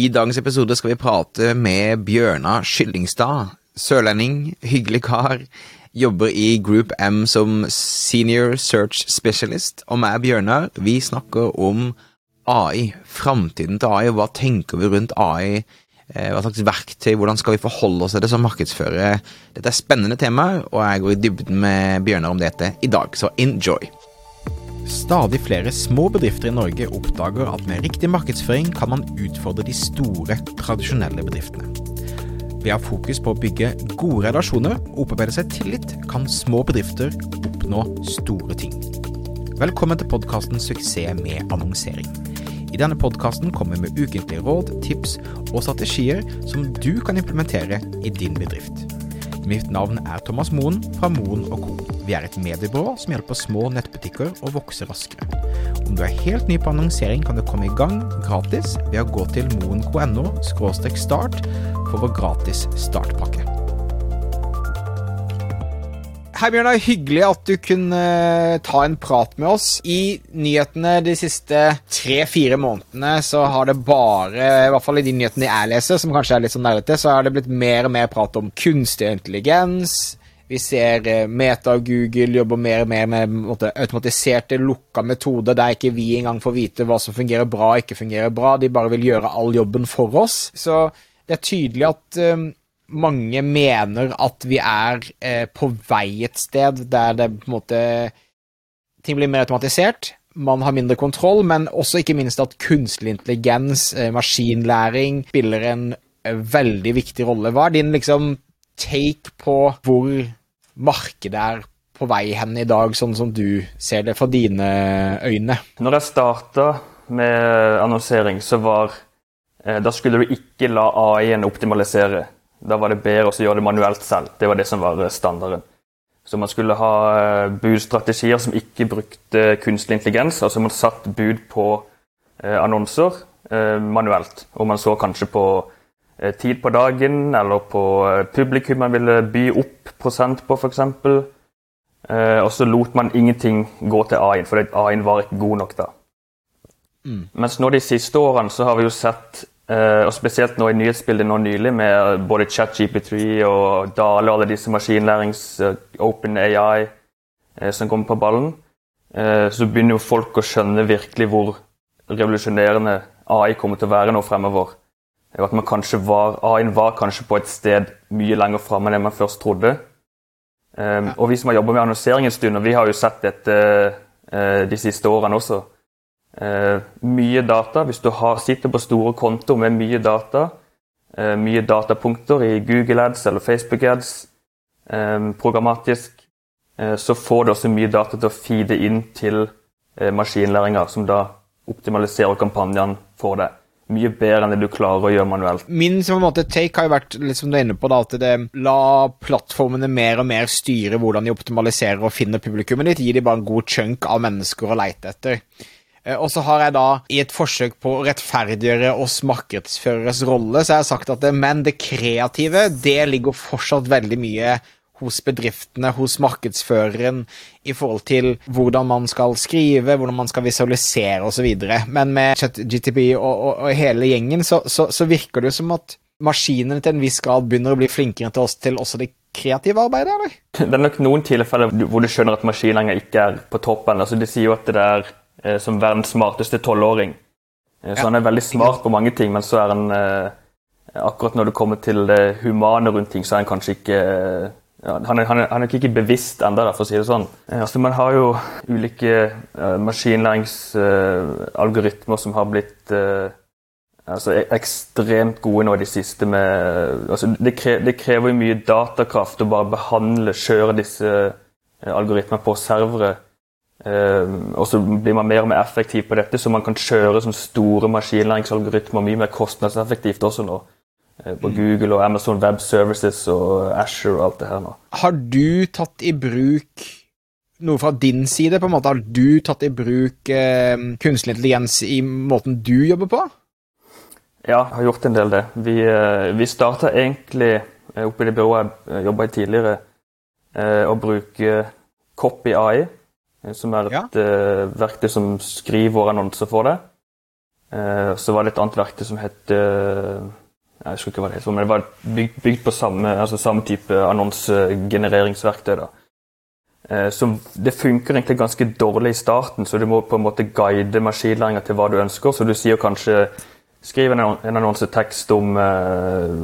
I dagens episode skal vi prate med Bjørnar Skyllingstad. Sørlending, hyggelig kar. Jobber i Group M som Senior Search Specialist. Og meg, Bjørnar, vi snakker om AI. Framtiden til AI. Hva tenker vi rundt AI? Eh, hva slags verktøy, hvordan skal vi forholde oss til det som markedsfører? Dette er spennende temaer, og jeg går i dybden med Bjørnar om dette i dag, så enjoy! Stadig flere små bedrifter i Norge oppdager at med riktig markedsføring kan man utfordre de store, tradisjonelle bedriftene. Ved å ha fokus på å bygge gode relasjoner og opparbeide seg tillit, kan små bedrifter oppnå store ting. Velkommen til podkasten 'Suksess med annonsering'. I denne podkasten kommer vi med ukentlige råd, tips og strategier som du kan implementere i din bedrift. Mitt navn er Thomas Moen fra Moen Co. Vi er et mediebyrå som hjelper små nettbutikker å vokse raskere. Om du er helt ny på annonsering, kan du komme i gang gratis ved å gå til moen.no start for vår gratis startpakke. Hei, Bjørnar. Hyggelig at du kunne eh, ta en prat med oss. I nyhetene de siste tre-fire månedene så har det bare, i hvert fall i de nyhetene jeg leser, som kanskje er litt sånn nerdete, så har det blitt mer og mer prat om kunstig intelligens. Vi ser eh, Meta og Google jobber mer og mer med måte, automatiserte, lukka metoder der ikke vi engang får vite hva som fungerer bra og ikke fungerer bra. De bare vil gjøre all jobben for oss. Så det er tydelig at um, mange mener at vi er eh, på vei et sted der det på en måte Ting blir mer automatisert, man har mindre kontroll, men også ikke minst at kunstig intelligens, eh, maskinlæring, spiller en eh, veldig viktig rolle. Hva er din liksom take på hvor markedet er på vei hen i dag, sånn som du ser det fra dine øyne? Når jeg starta med annonsering, så var eh, Da skulle du ikke la AI-en optimalisere. Da var det bedre å gjøre det manuelt selv. Det var det som var standarden. Så man skulle ha eh, budstrategier som ikke brukte kunstig intelligens. Altså man satt bud på eh, annonser eh, manuelt. Og man så kanskje på eh, tid på dagen eller på eh, publikum man ville by opp prosent på, f.eks. Eh, og så lot man ingenting gå til A-en, for A-en var ikke god nok da. Mm. Mens nå de siste årene så har vi jo sett og Spesielt nå i nyhetsbildet nå nylig med både ChatGP3 og Dale og alle disse maskinlærings uh, Open AI uh, som kommer på ballen, så begynner jo folk å skjønne virkelig hvor revolusjonerende AI kommer til å være nå fremover. At man kanskje var, AI-en var kanskje på et sted mye lenger framme enn man først trodde. Og vi som har jobba med annonsering en stund, og vi har jo sett dette de siste årene også, eh, mye data. Hvis du har, sitter på store kontoer med mye data, eh, mye datapunkter i Google Ads eller Facebook Ads eh, programmatisk, eh, så får du også mye data til å feede inn til eh, maskinlæringa, som da optimaliserer kampanjene for deg mye bedre enn det du klarer å gjøre manuelt. Min som en måte take har jo vært litt som du er inne på, da, at det la plattformene mer og mer styre hvordan de optimaliserer og finner publikummet ditt. Gir de bare en god chunk av mennesker å leite etter. Eh, og så har jeg da, i et forsøk på å rettferdiggjøre oss markedsføreres rolle, så har jeg sagt at det, men det kreative, det ligger fortsatt veldig mye hos bedriftene, hos markedsføreren, i forhold til hvordan man skal skrive, hvordan man skal visualisere osv. Men med GTP og, og, og, hele gjengen, så, så, så virker det jo som at maskinene til en viss grad begynner å bli flinkere til oss til også det kreative arbeidet, eller? Det er nok noen tilfeller hvor du skjønner at maskinene ikke er på toppen. Altså, de sier jo at det er Eh, som verdens smarteste tolvåring. Eh, så han er veldig smart på mange ting, men så er han eh, Akkurat når det kommer til det humane rundt ting, så er han kanskje ikke ja, han, er, han, er, han, er, ikke bevisst ennå, for å si det sånn. Altså, man har jo ulike uh, maskinlæringsalgoritmer uh, som har blitt uh, altså, ekstremt gode nå i det siste. Med, altså, det, krever, det krever mye datakraft å bare behandle, kjøre disse algoritmene på servere Uh, og så blir man mer og mer effektiv på dette, så man kan kjøre sånne store maskinlæringsalgoritmer mye mer kostnadseffektivt også nå. Uh, på mm. Google og Amazon Web Services og Asher og alt det her nå. Har du tatt i bruk noe fra din side? på en måte? Har du tatt i bruk uh, kunstig intelligens i måten du jobber på? Ja, jeg har gjort en del det. Vi, uh, vi starta egentlig oppe i det byrået jeg jobba i tidligere, å bruke Copy AI Eh, som er et ja. uh, verktøy som skriver annonser for deg. Eh, så var det et annet verktøy som het eh, Jeg husker ikke hva det het, men det var bygd, bygd på samme, altså samme type annonsegenereringsverktøy. da. Eh, så det funker egentlig ganske dårlig i starten, så du må på en måte guide maskinlæringa til hva du ønsker. Så du sier kanskje Skriv en, en annonsetekst om et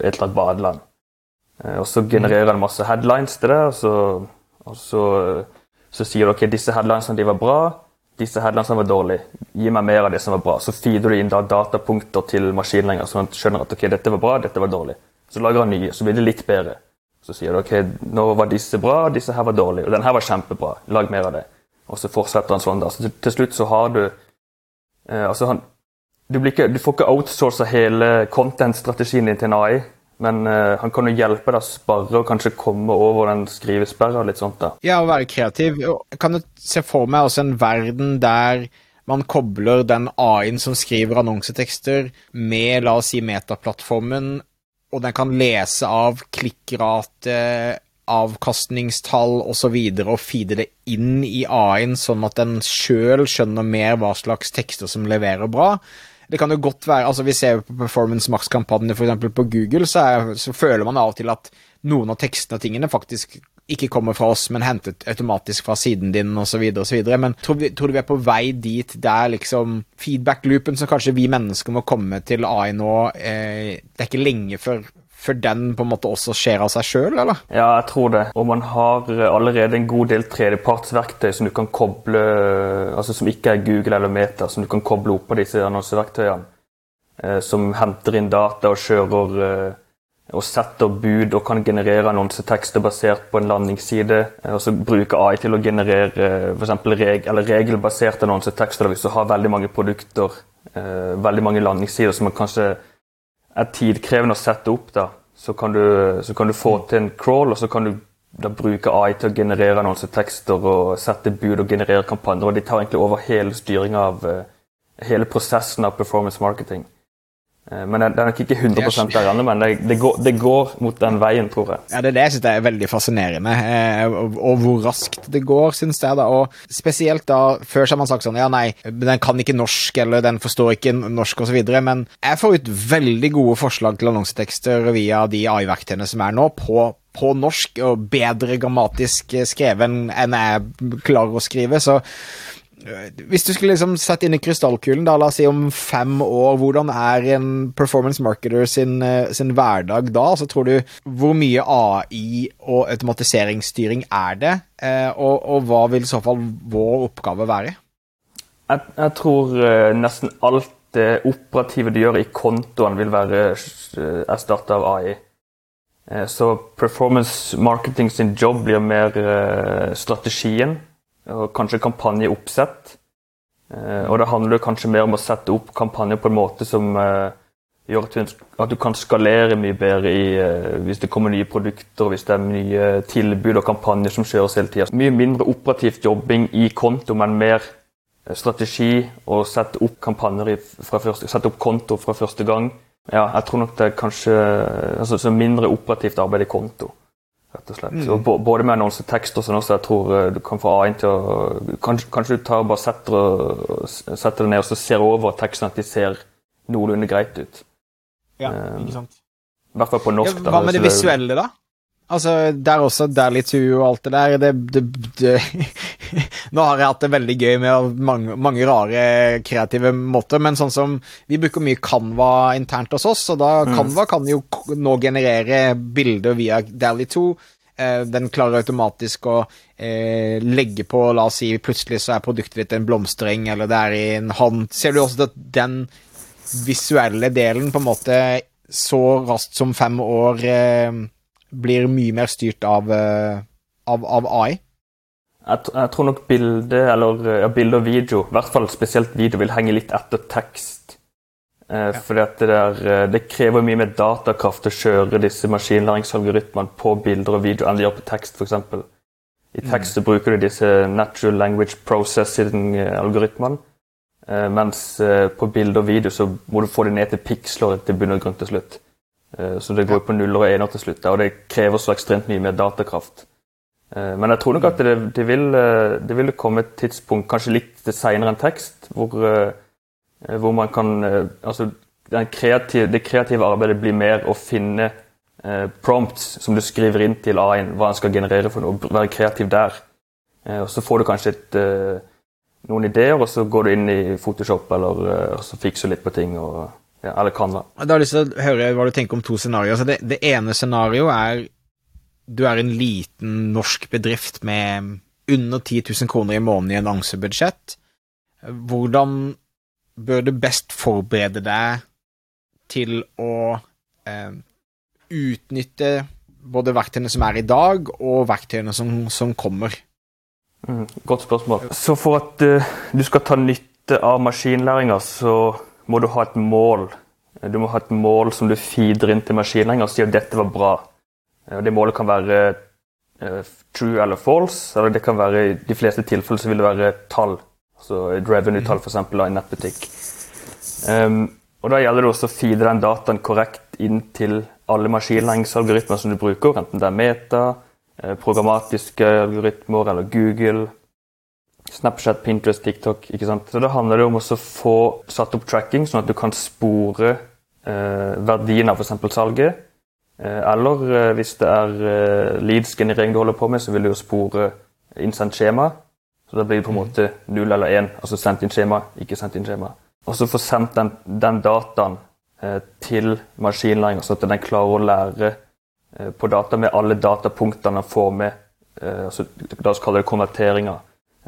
eller annet badeland. Og så genererer den masse headlines til det, og så, og så, så sier du ok, disse headlinesene de var bra disse headlinesene var dårlige. Gi meg mer av det som var bra. Så feeder du inn da datapunkter til maskinen lenger, at du skjønner at ok, dette var bra, dette var dårlig. Så lager han nye, så blir det litt bedre. Så sier du ok, nå var disse bra, disse her var dårlige. Og den her var kjempebra. Lag mer av det. Og så fortsetter han sånn. da. Så til slutt så har du eh, Altså, han du, ikke, du, får ikke outsourca hele content-strategien din til en AI. Men uh, han kan jo hjelpe deg å spare og kanskje komme over den skrivesperra. litt sånt da. Ja, å være kreativ. Kan jo se for meg også en verden der man kobler den AI-en som skriver annonsetekster, med la oss si metaplattformen, og den kan lese av klikkrate, avkastningstall osv. Og, så videre, og feede det inn i AI-en, sånn at den sjøl skjønner mer hva slags tekster som leverer bra. Det kan jo godt være altså Vi ser på Performance Max-kampanjer f.eks. på Google, så, er, så, føler man av og til at noen av tekstene og tingene faktisk ikke kommer fra oss, men hentet automatisk fra siden din osv. Men tror, vi, tror du vi er på vei dit der liksom feedback-loopen som kanskje vi mennesker må komme til AI nå eh, Det er ikke lenge før før den på en måte også skjer av seg sjøl, eller? Ja, jeg tror det. Og man har allerede en god del tredjepartsverktøy som du kan koble Altså som ikke er Google eller Meta, som du kan koble opp på disse annonseverktøyene. Eh, som henter inn data og kjører eh, og setter bud og kan generere annonsetekster basert på en landingsside. Eh, og så bruke AI til å generere f.eks. Reg regelbaserte annonsetekster hvis du har veldig mange produkter, eh, veldig mange landingssider som man kanskje er tidkrevende å sette opp, da, så kan, du, så kan du få mm. til en crawl, og så kan du da bruke AI til å generere annonsetekster og sette bud og generere kampanjer. og De tar egentlig over hele styringa av uh, hele prosessen av performance marketing. Eh, men det er nok ikke 100 der ennå, men det, går, det, går, mot den veien, tror jeg. Ja, Det er det jeg syns er veldig fascinerende, eh, og hvor raskt det går, syns jeg. da, Og spesielt da, før så har man sagt sånn ja, nei, den kan ikke norsk, eller den forstår ikke norsk, osv. Men jeg får ut veldig gode forslag til annonsetekster via de AI-verktøyene som er nå, på på norsk og bedre grammatisk skrevet enn jeg klarer å skrive. Så hvis du skulle liksom sette inn i krystallkulen, da, la oss si om fem år, hvordan er en performance marketer sin, eh, sin hverdag da? Så tror du hvor mye AI og automatiseringsstyring er det, eh, og, og hva vil i så fall vår oppgave være? Jeg, jeg tror uh, nesten alt det operative du gjør i kontoen, vil være erstatta av AI. Så performance marketing sin jobb blir mer strategien og kanskje kampanjeoppsett. Eh, og det handler kanskje mer om å sette opp kampanjer på en måte som eh, gjør at du, kan skalere mye bedre i, eh, hvis det kommer nye produkter, hvis det er nye tilbud og kampanjer som kjøres hele tida. Mye mindre operativt jobbing i konto, men mer strategi og sette opp kampanjer fra første, sette opp konto fra første gang. Ja, jeg tror nok det er kanskje altså, mindre operativt arbeid i konto rett og slett. Mm. Og både med annonsetekst og sånn også, jeg tror eh, du kan få A1 til å Kanskje, kanskje du tar bare setter, setter det ned og så ser over teksten at de ser noenlunde greit ut. Ja, ikke sant. I hvert fall på norsk. Ja, hva med det visuelle, da? Altså, der også, Dally 2 og alt det der det, det, det Nå har jeg hatt det veldig gøy med mange, mange, rare kreative måter, men sånn som Vi bruker mye Canva internt hos oss, og da mm. Canva kan jo nå generere bilder via Dally 2. Eh, den klarer automatisk å eh, legge på La oss si plutselig så er produktet ditt en blomstereng, eller det er i en hånd. Ser du også at den visuelle delen på en måte så raskt som fem år eh, blir mye mer styrt av, eh, av, av AI? Jeg, jeg, tror nok bilde, eller ja, bilde og video, i hvert fall spesielt video, vil henge litt etter tekst. Eh, ja. Fordi det, der, eh, det, krever mye mer datakraft å kjøre disse maskinlæringsalgoritmene på bilder og video enn de gjør på tekst, f.eks. I mm. tekst så bruker du disse natural language processing-algoritmene. Eh, mens eh, på bilde og video så må du få det ned til piksler til bunn og grunn til slutt. Eh, så det går på nuller og ener til slutt, og det krever så ekstremt mye mer datakraft. Eh, men jeg tror nok at det, det, vil, eh, det vil, komme et tidspunkt, kanskje litt senere enn tekst, hvor, hvor man kan Altså, kreative, det kreative arbeidet blir mer å finne prompts som du skriver inn til A1, hva en skal generere for noe, være kreativ der. Og så får du kanskje et, noen ideer, og så går du inn i Photoshop eller og så fikser litt på ting. og ja, eller kan Da har jeg lyst til å høre hva du tenker om to scenarioer. Altså det, det ene scenarioet er du er en liten norsk bedrift med under 10 000 kroner i måneden i annonsebudsjett. Hvordan bør du best forberede deg til å eh, utnytte både verktøyene som er i dag, og verktøyene som, som kommer? Mm, godt spørsmål. Så for at uh, du skal ta nytte av maskinlæringa, så må du ha et mål. Du må ha et mål som du feeder inn til maskinlæringa og sier at dette var bra. Og Det målet kan være uh, true eller false, eller det kan være i de fleste tilfeller så vil det være tall. Altså et revenue-tall f.eks. av en nettbutikk. Um, og Da gjelder det også å feede den dataen korrekt inn til alle maskinlæringsalgoritmer som du bruker, enten det er Meta, eh, programmatiske algoritmer eller Google, Snapchat, Pinterest, TikTok. ikke sant? Så Da handler det om å få satt opp tracking, sånn at du kan spore eh, verdien av f.eks. salget. Eh, eller eh, hvis det er eh, leads-generering du holder på med, så vil du jo spore innsendt skjema. Så da blir det på en mm. måte null eller én, altså sendt inn skjema, ikke sendt inn skjema. Og så få sendt den, den dataen eh, til maskinlæring, så at den klarer å lære eh, på data med alle datapunktene den får med. altså, la kaller kalle det konverteringer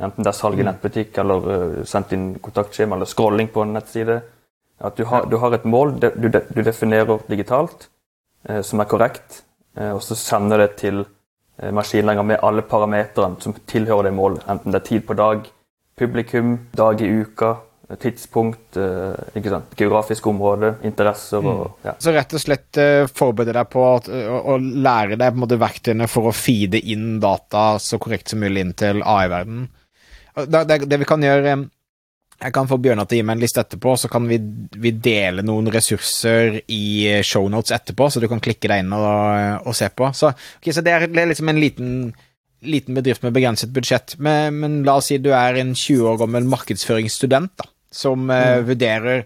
Enten det er salg i mm. nettbutikk, eller uh, sendt inn kontaktskjema, eller scrolling på en nettside. At du har, du har et mål du, du definerer digitalt, uh, som er korrekt, uh, og så sender det til maskinlæringa med alle parametrene som tilhører det målet. Enten det er tid på dag, publikum, dag i uka, tidspunkt, ikke sant? geografisk område, interesser og mm. ja. Så rett og slett forberede deg på at, å, lære deg på en måte verktøyene for å feede inn data så korrekt som mulig inn til AI-verdenen? Det, det, det, vi kan gjøre Jeg kan få Bjørnar til å gi meg en liste etterpå, så kan vi, vi dele noen ressurser i shownotes etterpå, så du kan klikke deg inn og, og se på. Så, okay, så det, er, det er liksom en liten, liten bedrift med begrenset budsjett. Men, men, la oss si du er en 20 år gammel markedsføringsstudent da, som uh, mm. vurderer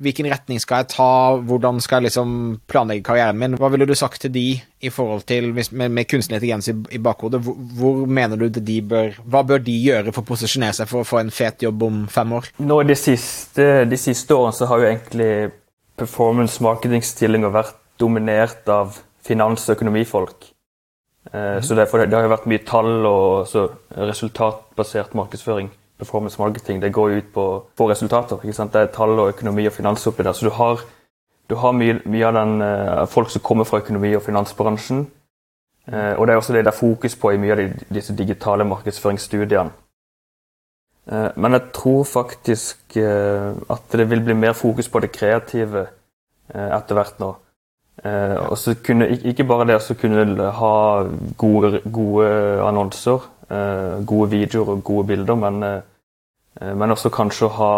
hvilken retning skal jeg ta, hvordan skal jeg liksom planlegge karrieren min? Hva ville du sagt til de i forhold til, med, med kunstig intelligens i, i bakhodet, hvor, hvor, mener du det de bør Hva bør de gjøre for å posisjonere seg for å få en fet jobb om fem år? Nå De siste, de siste årene så har jo egentlig performance marketing-stillinger vært dominert av finans- og økonomifolk. Mm. Så derfor, det har jo vært mye tall og resultatbasert markedsføring performance marketing det går ut på å få resultater. ikke sant? Det er tall og økonomi og finans oppi der. Så du har, du har mye, mye, av den uh, folk som kommer fra økonomi- og finansbransjen. Uh, og det er også det det er fokus på i mye av de, disse digitale markedsføringsstudiene. Uh, men jeg tror faktisk at det vil bli mer fokus på det kreative etter hvert nå. og så kunne, Ikke bare det å kunne ha gode, gode annonser, gode videoer og gode bilder, men men også kanskje å ha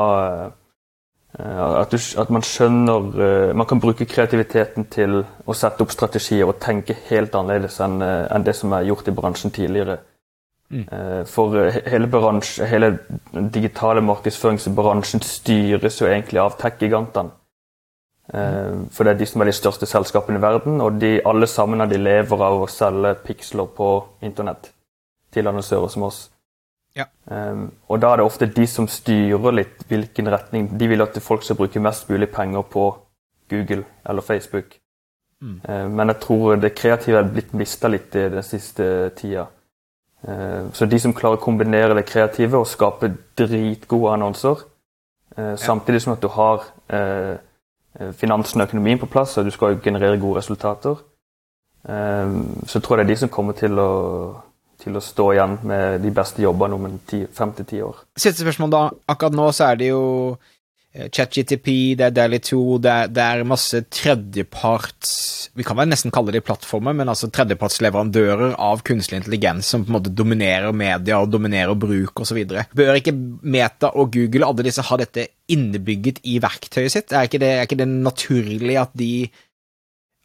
eh, at, du, at, man skjønner eh, Man kan bruke kreativiteten til å sette opp strategier og tenke helt annerledes enn, enn det som er gjort i bransjen tidligere. Mm. For hele, bransje, hele den digitale markedsføringsbransjen styres jo egentlig av tech-gigantene. Mm. For det er de som er de største selskapene i verden, og de, alle sammen de lever av å selge piksler på internett til annonsører som oss. Ja. Um, og da er det ofte de som styrer litt hvilken retning De vil at folk skal bruke mest mulig penger på Google eller Facebook. Mm. Uh, men jeg tror det kreative er blitt mista litt i den siste tida. Uh, så de som klarer å kombinere det kreative og skape dritgode annonser, uh, samtidig som at du har finansen og økonomien på plass, og du skal generere gode resultater, så tror jeg det er de som kommer til å til å stå igjen med de beste jobbene om fem til ti år. Siste spørsmål, da. Akkurat nå så er det jo eh, ChatGTP, det er Daily 2, det det er masse tredjeparts Vi kan vel nesten kalle det plattformer, men altså tredjepartsleverandører av kunstig intelligens som på en måte dominerer media og dominerer bruk osv. Bør ikke Meta og Google alle disse ha dette innebygget i verktøyet sitt? Er ikke det, er ikke det naturlig at de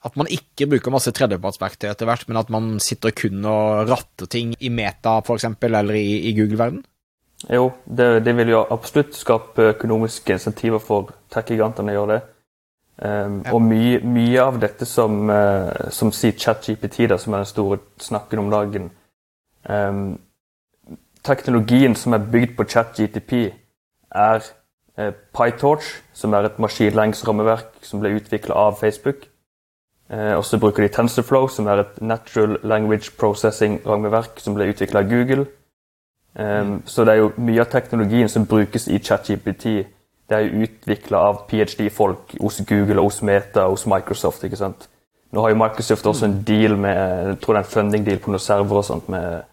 at man ikke bruker masse tredjepartsverktøy etter hvert, men at man sitter kun og ratter ting i Meta for eksempel, eller i, i Google-verden? Jo, det, det vil jo absolutt skape økonomiske insentiver for tech-gigantene å gjøre det. Um, ja. Og mye, mye, av dette som, uh, som sier ChatGPT, som er den store snakken om dagen um, Teknologien som er bygd på ChatGTP, er uh, PyTorch, som er et maskinlæringsrammeverk som ble utvikla av Facebook. Uh, og så bruker de TensorFlow, som er et natural language processing-rammeverk som ble utvikla av Google. Um, så det er jo mye av teknologien som brukes i ChatGPT, det er jo utvikla av ph.d.-folk hos Google, hos Meta, hos Microsoft. ikke sant? Nå har jo Microsoft også en deal med jeg tror det er en funding deal på noen server og sånt med,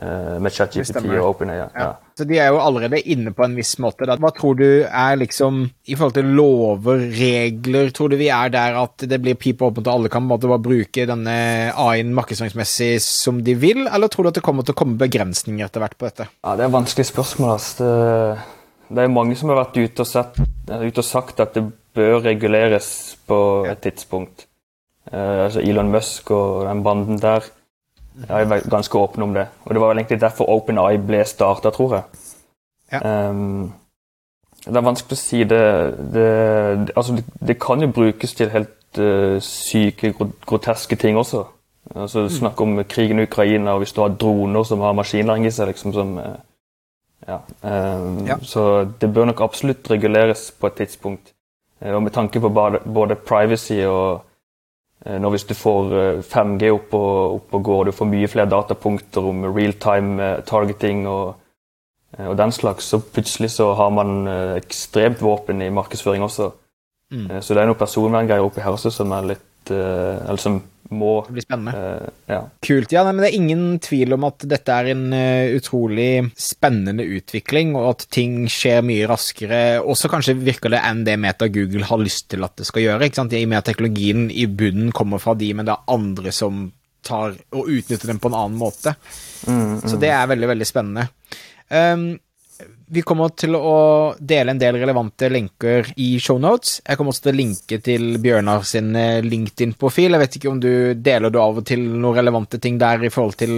uh, med ChatGPT og OpenAI. Ja. Ja. Så de er jo allerede inne på en viss måte. Da. Hva tror du er liksom I forhold til lover, regler, tror du vi er der at det blir pip åpent og alle kan bare bruke denne AI-en markedsføringsmessig som de vil, eller tror du at det kommer til å komme begrensninger etter hvert på dette? Ja, Det er vanskelige vanskelig spørsmål. Altså. Det, det er mange som har vært ute og, sett, ute og, sagt at det bør reguleres på et tidspunkt. Uh, altså Elon Musk og den banden der jeg er ganske åpen om det. Og det var vel egentlig derfor OpenEye ble starta, tror jeg. Ja. Um, det er vanskelig å si. Det, det, altså det, det kan jo brukes til helt uh, syke, groteske ting også. Altså mm. Snakk om krigen i Ukraina, og hvis du har droner som har maskinlæring i seg. liksom som... Uh, ja. Um, ja. Så det bør nok absolutt reguleres på et tidspunkt. Uh, og med tanke på både, både privacy og når hvis du får 5G eh, opp og, opp og går, du får mye flere datapunkter om real-time eh, targeting og, og, den slags, så plutselig så har man ekstremt våpen i markedsføring også. Mm. Så det er noen personverngreier oppi her også som er litt Eller som må Det blir spennende. Uh, ja. Kult. Ja, men det er ingen tvil om at dette er en uh, utrolig spennende utvikling, og at ting skjer mye raskere, også kanskje virker det enn det Meta Google har lyst til at det skal gjøre. ikke sant? I og med at teknologien i bunnen kommer fra de, men det er andre som tar og utnytter den på en annen måte. Mm, mm. Så det er veldig, veldig spennende. Um, vi kommer til å dele en del relevante lenker i shownotes. Jeg kommer også til å linke til Bjørnar sin eh, LinkedIn-profil. Jeg vet ikke om du deler du av og til noen relevante ting der i forhold til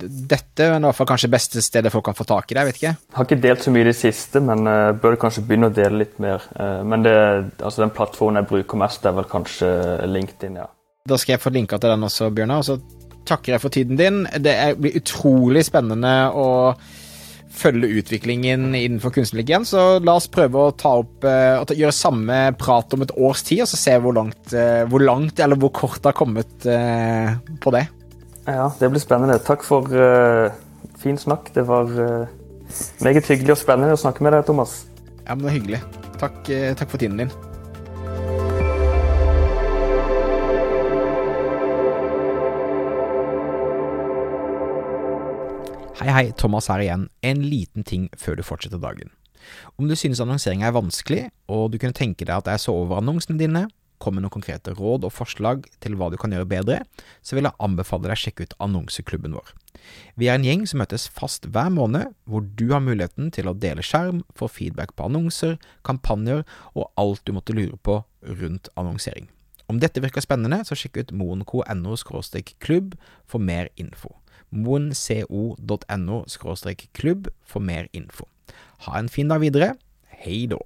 dette, men i hvert fall kanskje beste stedet folk kan få tak i deg, vet ikke. Jeg har ikke delt så mye i det siste, men uh, bør kanskje begynne å dele litt mer. Uh, men det, altså den plattformen jeg bruker mest, er vel kanskje LinkedIn, ja. Da skal jeg få linka til den også, Bjørnar. Og så takker jeg for tiden din. Det blir utrolig spennende å følge utviklingen innenfor kunstig igjen, så la oss prøve å ta opp uh, gjøre samme prat om et års tid, og så se hvor langt, uh, hvor langt eller hvor kort det har kommet uh, på det. Ja, det blir spennende. Takk for fin snakk. Det var meget hyggelig og spennende å snakke med deg, Thomas. Ja, men det er hyggelig. Takk, takk for tiden din. Hei, hei, Thomas her igjen. En liten ting før du fortsetter dagen. Om du synes annonsering er vanskelig, og du kunne tenke deg at jeg så over annonsene dine, kom med noen konkrete råd og forslag til hva du kan gjøre bedre, så vil jeg anbefale deg å sjekke ut annonseklubben vår. Vi er en gjeng som møtes fast hver måned, hvor du har muligheten til å dele skjerm, få feedback på annonser, kampanjer og alt du måtte lure på rundt annonsering. Om dette virker spennende, så sjekk ut moen.no-klubb for mer info moenco.no klubb for mer info. Ha en fin dag videre. Hei då.